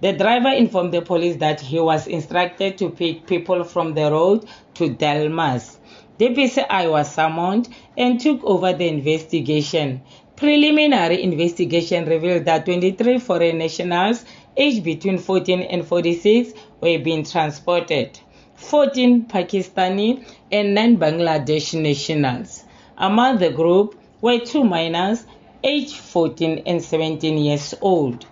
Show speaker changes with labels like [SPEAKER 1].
[SPEAKER 1] The driver informed the police that he was instructed to pick people from the road to Delmas. The DPCI was summoned and took over the investigation. Preliminary investigation revealed that 23 foreign nationals aged between 14 and 46 were being transported. 14 Pakistani and 9 Bangladesh nationals. Among the group were two minors aged 14 and 17 years old.